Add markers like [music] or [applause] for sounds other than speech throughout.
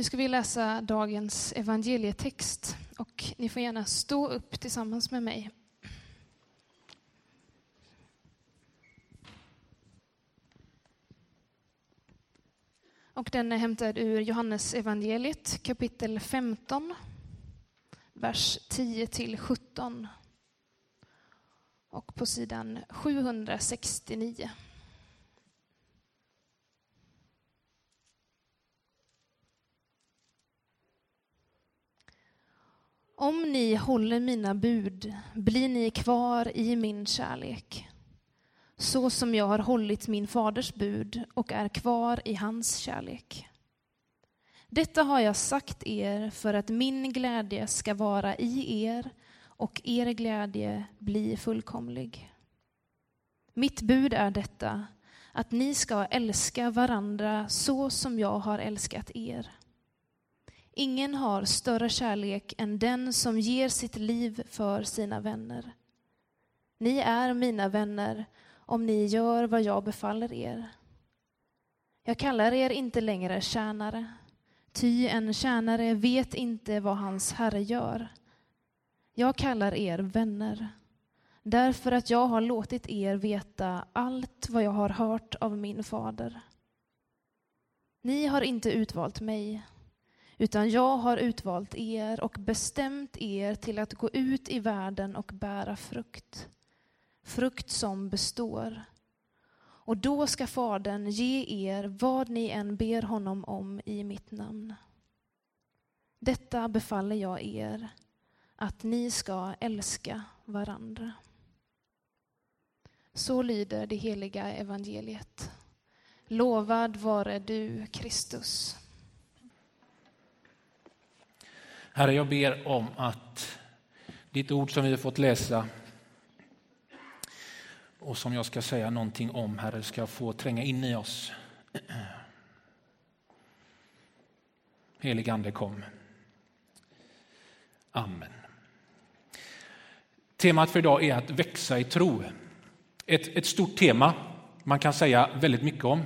Nu ska vi läsa dagens evangelietext och ni får gärna stå upp tillsammans med mig. Och den är hämtad ur Johannes evangeliet kapitel 15, vers 10 till 17. Och på sidan 769. Om ni håller mina bud blir ni kvar i min kärlek, så som jag har hållit min faders bud och är kvar i hans kärlek. Detta har jag sagt er för att min glädje ska vara i er och er glädje bli fullkomlig. Mitt bud är detta, att ni ska älska varandra så som jag har älskat er. Ingen har större kärlek än den som ger sitt liv för sina vänner. Ni är mina vänner om ni gör vad jag befaller er. Jag kallar er inte längre tjänare, ty en tjänare vet inte vad hans herre gör. Jag kallar er vänner, därför att jag har låtit er veta allt vad jag har hört av min fader. Ni har inte utvalt mig, utan jag har utvalt er och bestämt er till att gå ut i världen och bära frukt. Frukt som består. Och då ska Fadern ge er vad ni än ber honom om i mitt namn. Detta befaller jag er, att ni ska älska varandra. Så lyder det heliga evangeliet. Lovad vare du, Kristus. Herre, jag ber om att ditt ord som vi har fått läsa och som jag ska säga någonting om, Herre, ska få tränga in i oss. Helig Ande, kom. Amen. Temat för idag är att växa i tro. Ett, ett stort tema, man kan säga väldigt mycket om.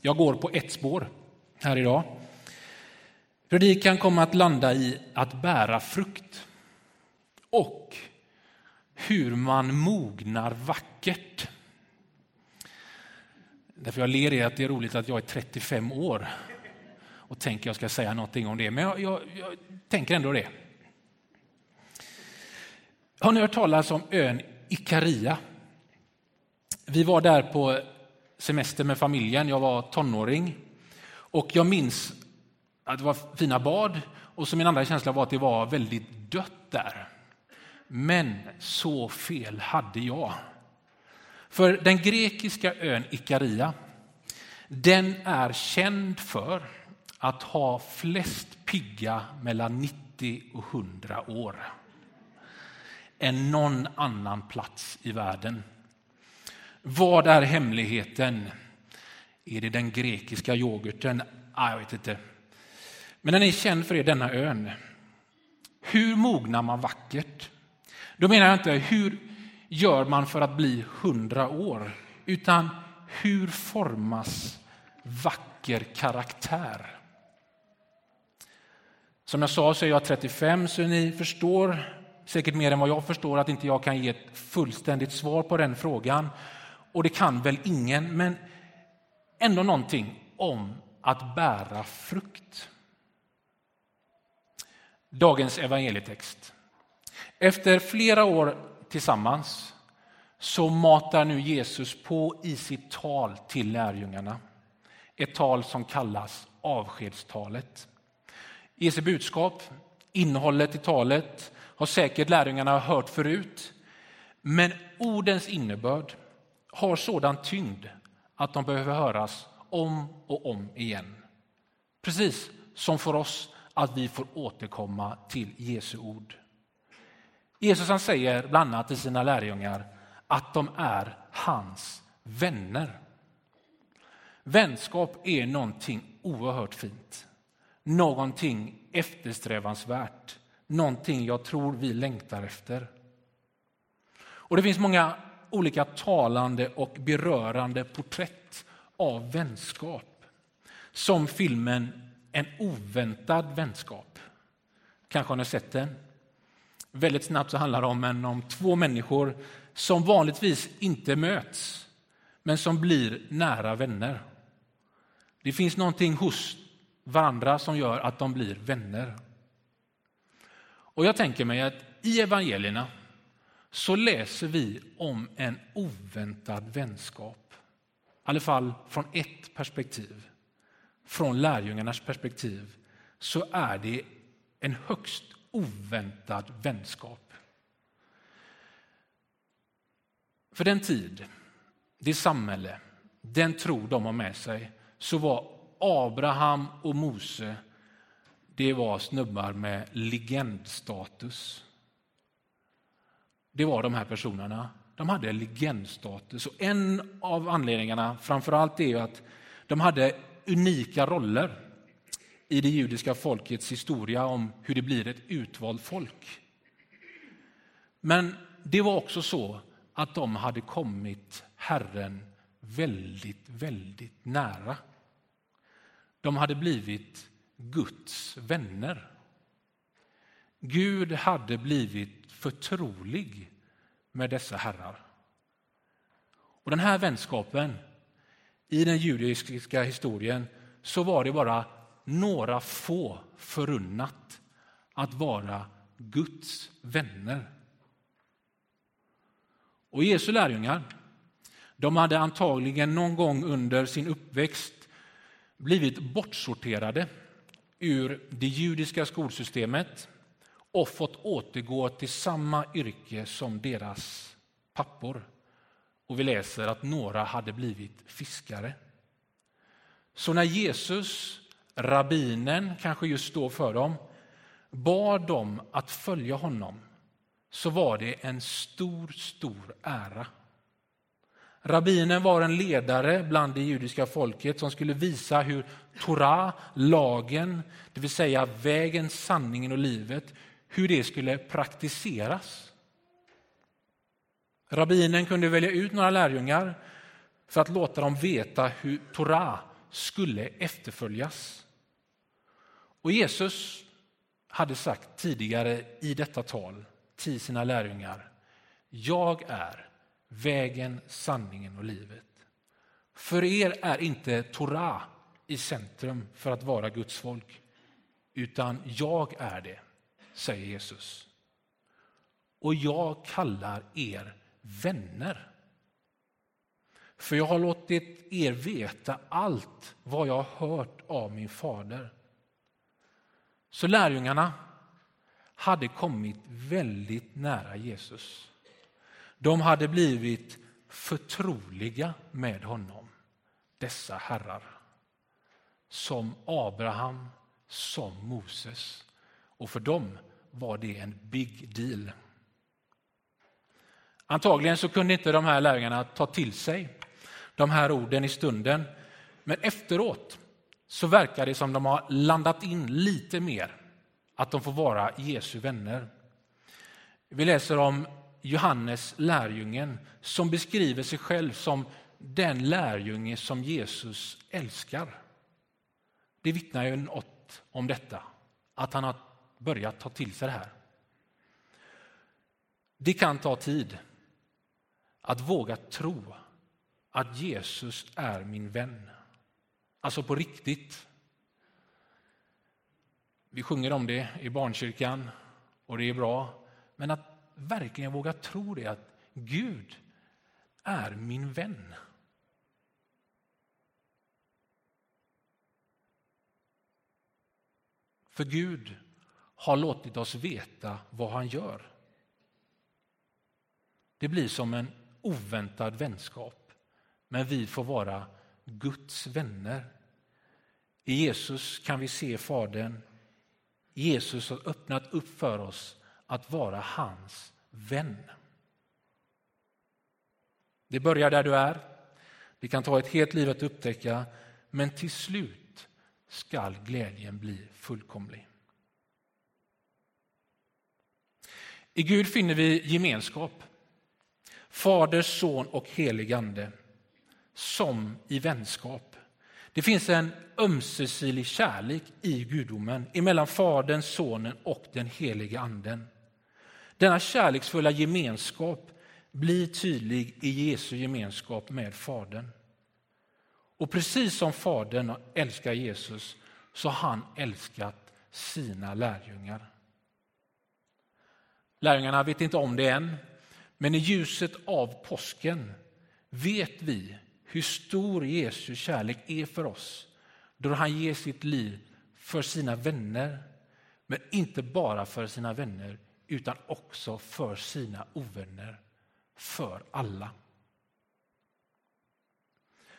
Jag går på ett spår här idag. Predikan kommer att landa i att bära frukt och hur man mognar vackert. Därför jag ler i att det är roligt att jag är 35 år och tänker jag ska säga någonting om det, men jag, jag, jag tänker ändå det. Har ni hört talas om ön Ikaria? Vi var där på semester med familjen, jag var tonåring och jag minns att det var fina bad och så min andra känsla var att det var väldigt dött där. Men så fel hade jag. För den grekiska ön Ikaria, den är känd för att ha flest pigga mellan 90 och 100 år än någon annan plats i världen. Vad är hemligheten? Är det den grekiska yoghurten? Ah, jag vet inte. Men den är känd för er denna ön. Hur mognar man vackert? Då menar jag inte hur gör man för att bli hundra år, utan hur formas vacker karaktär? Som jag sa så är jag 35, så ni förstår säkert mer än vad jag förstår att inte jag kan ge ett fullständigt svar på den frågan. Och det kan väl ingen, men ändå någonting om att bära frukt. Dagens evangelietext. Efter flera år tillsammans så matar nu Jesus på i sitt tal till lärjungarna. Ett tal som kallas avskedstalet. Jesu budskap, innehållet i talet har säkert lärjungarna hört förut. Men ordens innebörd har sådan tyngd att de behöver höras om och om igen. Precis som för oss att vi får återkomma till Jesu ord. Jesus han säger bland annat till sina lärjungar att de är hans vänner. Vänskap är någonting oerhört fint, någonting eftersträvansvärt, någonting jag tror vi längtar efter. Och Det finns många olika talande och berörande porträtt av vänskap som filmen en oväntad vänskap. Kanske har ni sett den? Väldigt snabbt så handlar det om, en, om två människor som vanligtvis inte möts, men som blir nära vänner. Det finns någonting hos varandra som gör att de blir vänner. Och jag tänker mig att i evangelierna så läser vi om en oväntad vänskap. I alla fall från ett perspektiv. Från lärjungarnas perspektiv så är det en högst oväntad vänskap. För den tid, det samhälle, den tro de har med sig så var Abraham och Mose det var snubbar med legendstatus. Det var de här personerna. De hade legendstatus. Och en av anledningarna framför allt är att de hade unika roller i det judiska folkets historia om hur det blir ett utvalt folk. Men det var också så att de hade kommit Herren väldigt, väldigt nära. De hade blivit Guds vänner. Gud hade blivit förtrolig med dessa herrar. Och Den här vänskapen, i den judiska historien, så var det bara några få förunnat att vara Guds vänner. Och Jesu lärjungar de hade antagligen någon gång under sin uppväxt blivit bortsorterade ur det judiska skolsystemet och fått återgå till samma yrke som deras pappor. Och vi läser att några hade blivit fiskare. Så när Jesus, rabbinen, kanske just då för dem, bad dem att följa honom så var det en stor, stor ära. Rabbinen var en ledare bland det judiska folket som skulle visa hur Torah, lagen, det vill säga vägen, sanningen och livet, hur det skulle praktiseras. Rabbinen kunde välja ut några lärjungar för att låta dem veta hur Torah skulle efterföljas. Och Jesus hade sagt tidigare i detta tal till sina lärjungar, jag är vägen, sanningen och livet. För er är inte Torah i centrum för att vara Guds folk, utan jag är det, säger Jesus. Och jag kallar er vänner. För jag har låtit er veta allt vad jag har hört av min fader. Så lärjungarna hade kommit väldigt nära Jesus. De hade blivit förtroliga med honom, dessa herrar. Som Abraham, som Moses. Och för dem var det en big deal. Antagligen så kunde inte de här lärjungarna ta till sig de här orden i stunden. Men efteråt så verkar det som de har landat in lite mer att de får vara Jesu vänner. Vi läser om Johannes lärjungen som beskriver sig själv som den lärjunge som Jesus älskar. Det vittnar ju något om detta, att han har börjat ta till sig det här. Det kan ta tid att våga tro att Jesus är min vän. Alltså på riktigt. Vi sjunger om det i barnkyrkan och det är bra. Men att verkligen våga tro det att Gud är min vän. För Gud har låtit oss veta vad han gör. Det blir som en oväntad vänskap, men vi får vara Guds vänner. I Jesus kan vi se Fadern. Jesus har öppnat upp för oss att vara hans vän. Det börjar där du är. Det kan ta ett helt liv att upptäcka, men till slut skall glädjen bli fullkomlig. I Gud finner vi gemenskap. Fader, son och heligande. Som i vänskap. Det finns en ömsesidig kärlek i gudomen emellan Fadern, Sonen och den helige Anden. Denna kärleksfulla gemenskap blir tydlig i Jesu gemenskap med Fadern. Och precis som Fadern älskar Jesus så har han älskat sina lärjungar. Lärjungarna vet inte om det än, men i ljuset av påsken vet vi hur stor Jesu kärlek är för oss då han ger sitt liv för sina vänner, men inte bara för sina vänner utan också för sina ovänner, för alla.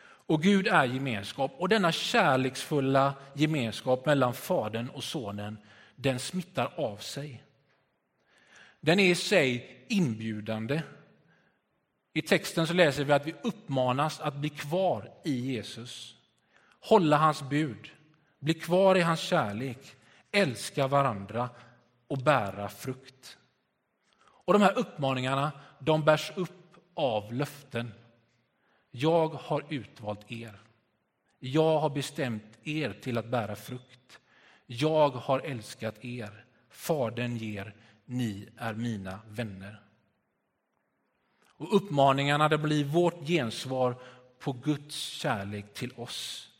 Och Gud är gemenskap och denna kärleksfulla gemenskap mellan Fadern och Sonen den smittar av sig. Den är i sig inbjudande. I texten så läser vi att vi uppmanas att bli kvar i Jesus, hålla hans bud, bli kvar i hans kärlek, älska varandra och bära frukt. Och De här uppmaningarna de bärs upp av löften. Jag har utvalt er. Jag har bestämt er till att bära frukt. Jag har älskat er. Fadern ger, ni är mina vänner. Och uppmaningarna det blir vårt gensvar på Guds kärlek till oss.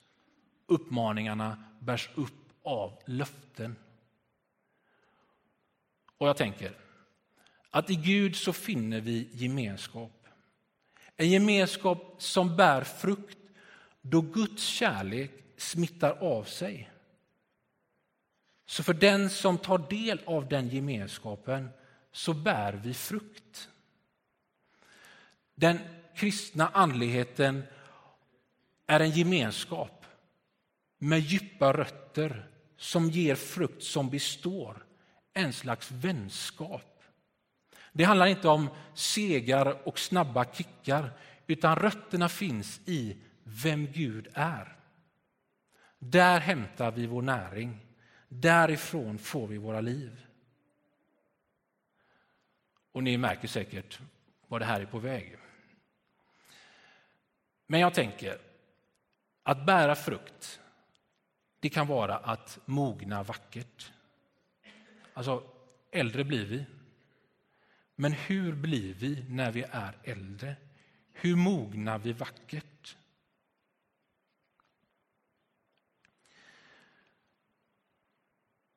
Uppmaningarna bärs upp av löften. Och jag tänker att i Gud så finner vi gemenskap. En gemenskap som bär frukt då Guds kärlek smittar av sig. Så för den som tar del av den gemenskapen så bär vi frukt. Den kristna andligheten är en gemenskap med djupa rötter som ger frukt som består, en slags vänskap. Det handlar inte om segar och snabba kickar utan rötterna finns i vem Gud är. Där hämtar vi vår näring. Därifrån får vi våra liv. Och ni märker säkert var det här är på väg. Men jag tänker att bära frukt, det kan vara att mogna vackert. Alltså, äldre blir vi. Men hur blir vi när vi är äldre? Hur mognar vi vackert?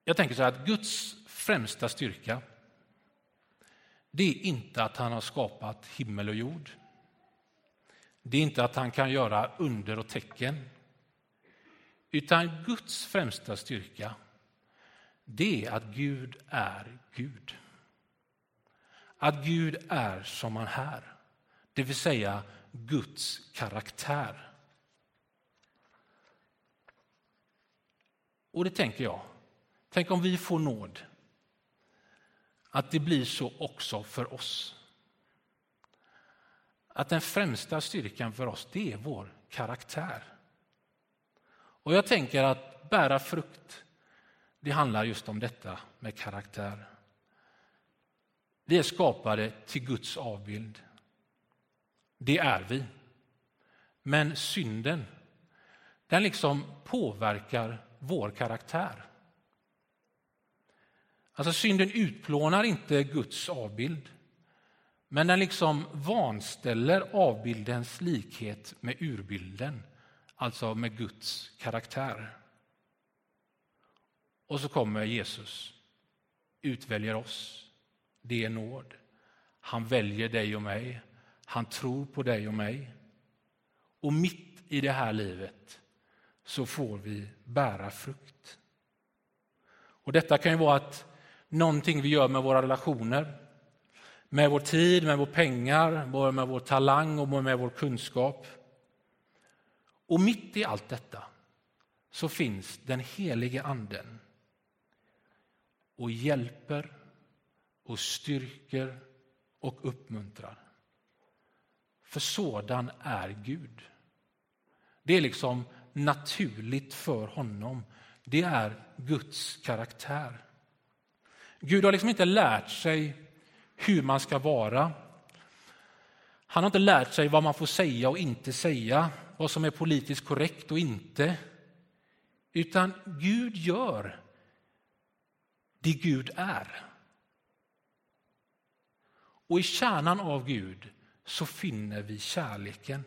Jag tänker så här att Guds främsta styrka det är inte att han har skapat himmel och jord. Det är inte att han kan göra under och tecken. Utan Guds främsta styrka det är att Gud är Gud. Att Gud är som han är, det vill säga Guds karaktär. Och det tänker jag, tänk om vi får nåd att det blir så också för oss. Att den främsta styrkan för oss, det är vår karaktär. Och jag tänker att bära frukt, det handlar just om detta med karaktär. Vi är skapade till Guds avbild. Det är vi. Men synden, den liksom påverkar vår karaktär. Alltså synden utplånar inte Guds avbild, men den liksom vanställer avbildens likhet med urbilden, alltså med Guds karaktär. Och så kommer Jesus, utväljer oss. Det är nåd. Han väljer dig och mig. Han tror på dig och mig. Och mitt i det här livet så får vi bära frukt. Och Detta kan ju vara att någonting vi gör med våra relationer, med vår tid, med våra pengar, med vår talang och med vår kunskap. Och mitt i allt detta så finns den helige Anden och hjälper och styrker och uppmuntrar. För sådan är Gud. Det är liksom naturligt för honom. Det är Guds karaktär. Gud har liksom inte lärt sig hur man ska vara. Han har inte lärt sig vad man får säga och inte säga, vad som är politiskt korrekt och inte. Utan Gud gör det Gud är. Och i kärnan av Gud så finner vi kärleken.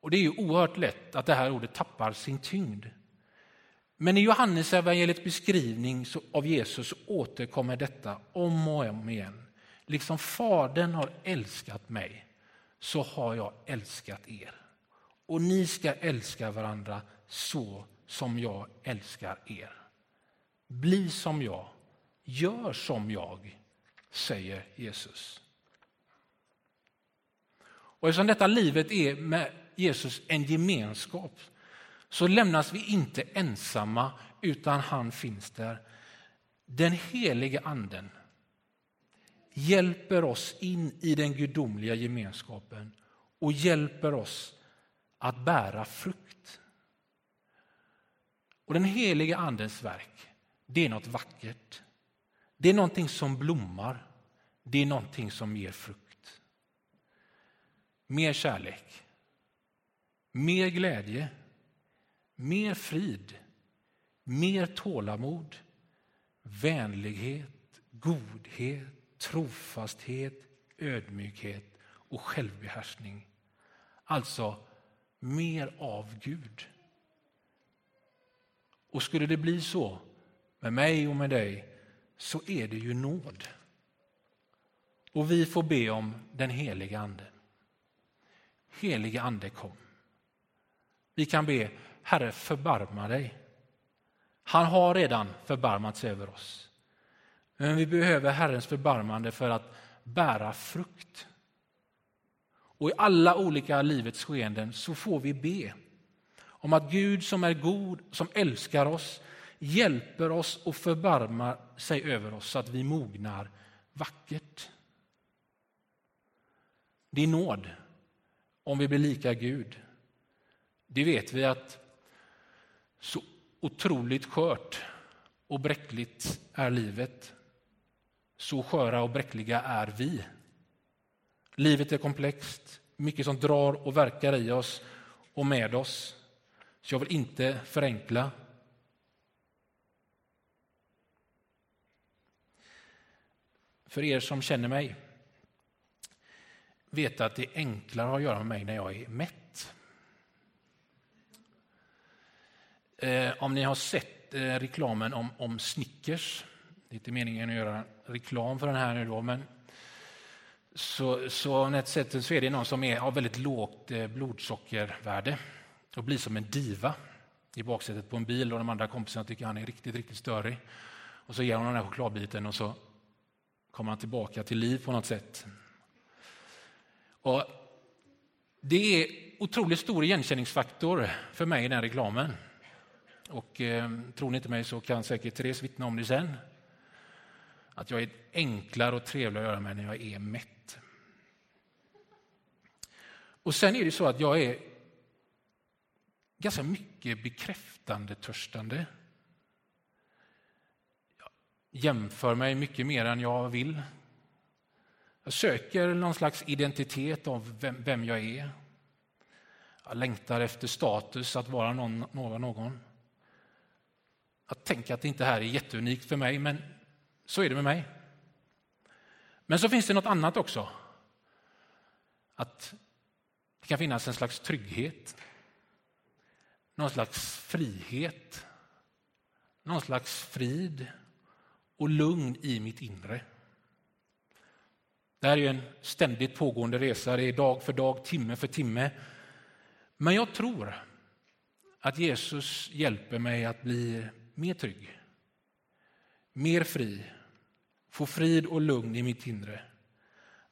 Och det är ju oerhört lätt att det här ordet tappar sin tyngd. Men i Johannes evangeliets beskrivning av Jesus återkommer detta om och om igen. Liksom Fadern har älskat mig så har jag älskat er. Och ni ska älska varandra så som jag älskar er. Bli som jag, gör som jag, säger Jesus. Och eftersom detta livet är med Jesus en gemenskap så lämnas vi inte ensamma utan han finns där. Den helige anden hjälper oss in i den gudomliga gemenskapen och hjälper oss att bära frukt. Och den helige andens verk, det är något vackert. Det är någonting som blommar. Det är någonting som ger frukt. Mer kärlek, mer glädje, mer frid, mer tålamod, vänlighet, godhet, trofasthet, ödmjukhet och självbehärskning. Alltså mer av Gud. Och skulle det bli så med mig och med dig så är det ju nåd. Och vi får be om den heliga Ande. Helige Ande kom. Vi kan be Herre förbarma dig. Han har redan förbarmat sig över oss. Men vi behöver Herrens förbarmande för att bära frukt. Och i alla olika livets skeenden så får vi be om att Gud som är god, som älskar oss, hjälper oss och förbarmar sig över oss så att vi mognar vackert. Det är nåd om vi blir lika Gud. Det vet vi att så otroligt skört och bräckligt är livet. Så sköra och bräckliga är vi. Livet är komplext, mycket som drar och verkar i oss och med oss. Så jag vill inte förenkla. För er som känner mig vet att det är enklare att göra med mig när jag är mätt. Eh, om ni har sett eh, reklamen om, om Snickers, det är inte meningen att göra reklam för den här nu då, men så, så på ett sätt så är det någon som är, har väldigt lågt eh, blodsockervärde och blir som en diva i baksätet på en bil och de andra kompisarna tycker han är riktigt, riktigt störig. Och så ger hon den här chokladbiten och så kommer han tillbaka till liv på något sätt. Och det är otroligt stor igenkänningsfaktor för mig i den reklamen. Och eh, tror ni inte mig så kan säkert Therese vittna om det sen. Att jag är enklare och trevligare att göra med när jag är mätt. Och sen är det så att jag är ganska mycket bekräftande törstande. Jag jämför mig mycket mer än jag vill. Jag söker någon slags identitet av vem, vem jag är. Jag längtar efter status, att vara någon. någon. Jag tänker att det inte här är jätteunikt för mig, men så är det med mig. Men så finns det något annat också. Att det kan finnas en slags trygghet, någon slags frihet, någon slags frid och lugn i mitt inre. Det här är en ständigt pågående resa, det är dag för dag, timme för timme. Men jag tror att Jesus hjälper mig att bli mer trygg, mer fri, få frid och lugn i mitt inre.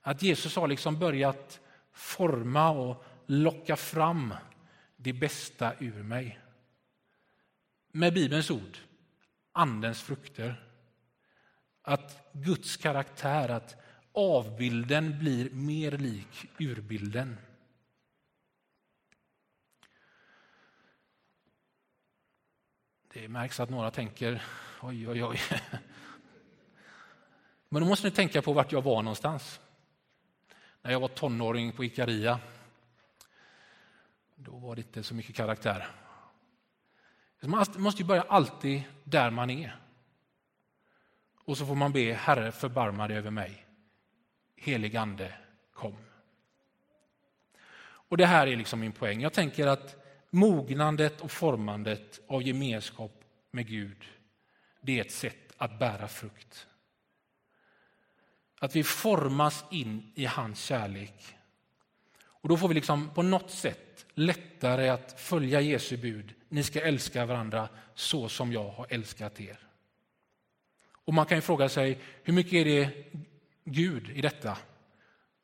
Att Jesus har liksom börjat forma och locka fram det bästa ur mig. Med Bibelns ord, Andens frukter. Att Guds karaktär, att avbilden blir mer lik urbilden. Det märks att några tänker oj, oj, oj. [laughs] Men då måste ni tänka på vart jag var någonstans. när jag var tonåring på Ikaria. Då var det inte så mycket karaktär. Man måste ju börja alltid där man är. Och så får man be Herre förbarma dig över mig. Helig ande, kom. Och det här är liksom min poäng. Jag tänker att mognandet och formandet av gemenskap med Gud, det är ett sätt att bära frukt. Att vi formas in i hans kärlek. Och då får vi liksom på något sätt lättare att följa Jesu bud. Ni ska älska varandra så som jag har älskat er. Och man kan ju fråga sig, hur mycket är det Gud i detta?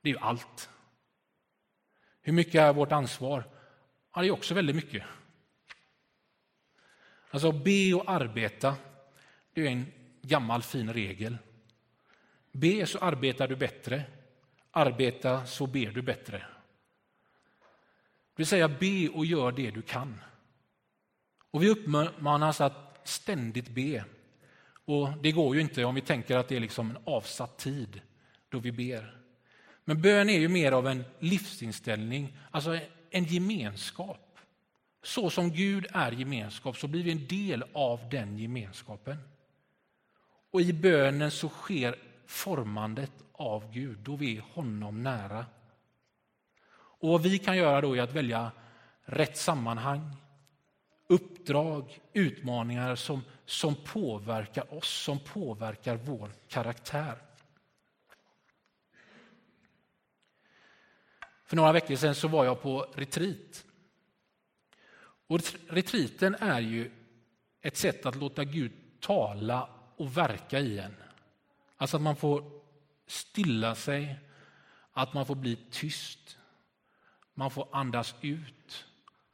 Det är ju allt. Hur mycket är vårt ansvar? Ja, det är också väldigt mycket. Alltså be och arbeta, det är en gammal fin regel. Be så arbetar du bättre. Arbeta så ber du bättre. Det vill säga be och gör det du kan. Och vi uppmanas att ständigt be. Och Det går ju inte om vi tänker att det är liksom en avsatt tid då vi ber. Men bön är ju mer av en livsinställning, alltså en gemenskap. Så som Gud är gemenskap så blir vi en del av den gemenskapen. Och i bönen så sker formandet av Gud, då vi är honom nära. Och vad vi kan göra då är att välja rätt sammanhang, uppdrag, utmaningar som, som påverkar oss, som påverkar vår karaktär. För några veckor sedan så var jag på retreat. Och retreaten är ju ett sätt att låta Gud tala och verka i en. Alltså att man får stilla sig, att man får bli tyst. Man får andas ut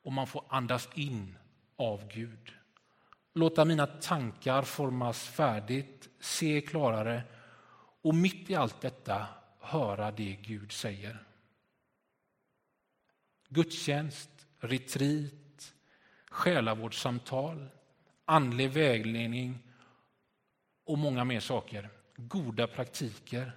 och man får andas in av Gud. Låta mina tankar formas färdigt, se klarare och mitt i allt detta höra det Gud säger. Gudstjänst, retreat, själavårdssamtal, andlig vägledning och många mer saker. Goda praktiker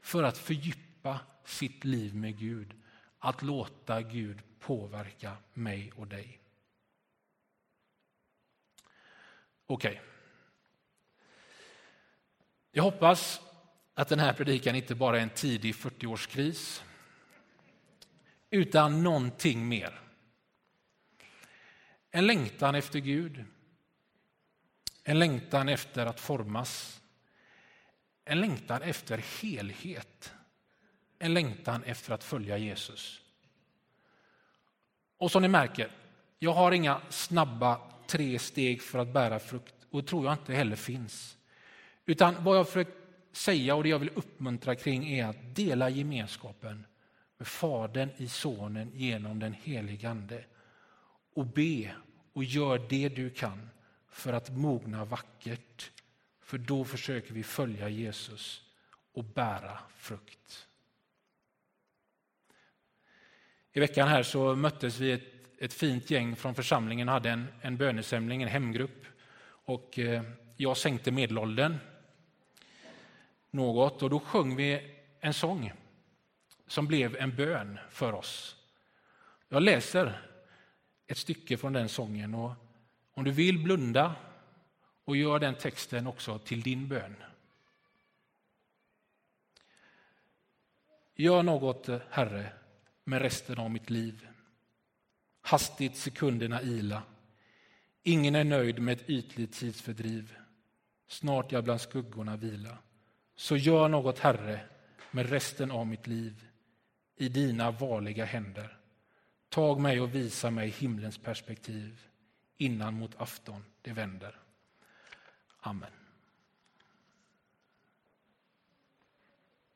för att fördjupa sitt liv med Gud. Att låta Gud påverka mig och dig. Okej. Okay. Jag hoppas att den här predikan inte bara är en tidig 40-årskris utan någonting mer. En längtan efter Gud. En längtan efter att formas. En längtan efter helhet. En längtan efter att följa Jesus. Och som ni märker, jag har inga snabba tre steg för att bära frukt och det tror jag inte heller finns. Utan vad jag försökt säga och det jag vill uppmuntra kring är att dela gemenskapen med Fadern i Sonen genom den helige Ande. Och be och gör det du kan för att mogna vackert. För då försöker vi följa Jesus och bära frukt. I veckan här så möttes vi ett, ett fint gäng från församlingen hade en, en bönesamling, en hemgrupp. Och eh, jag sänkte medelåldern något och då sjöng vi en sång som blev en bön för oss. Jag läser ett stycke från den sången och om du vill blunda och gör den texten också till din bön. Gör något, Herre, med resten av mitt liv. Hastigt sekunderna ila. Ingen är nöjd med ett ytligt tidsfördriv. Snart jag bland skuggorna vila. Så gör något, Herre, med resten av mitt liv i dina varliga händer. Tag mig och visa mig himlens perspektiv innan mot afton det vänder. Amen.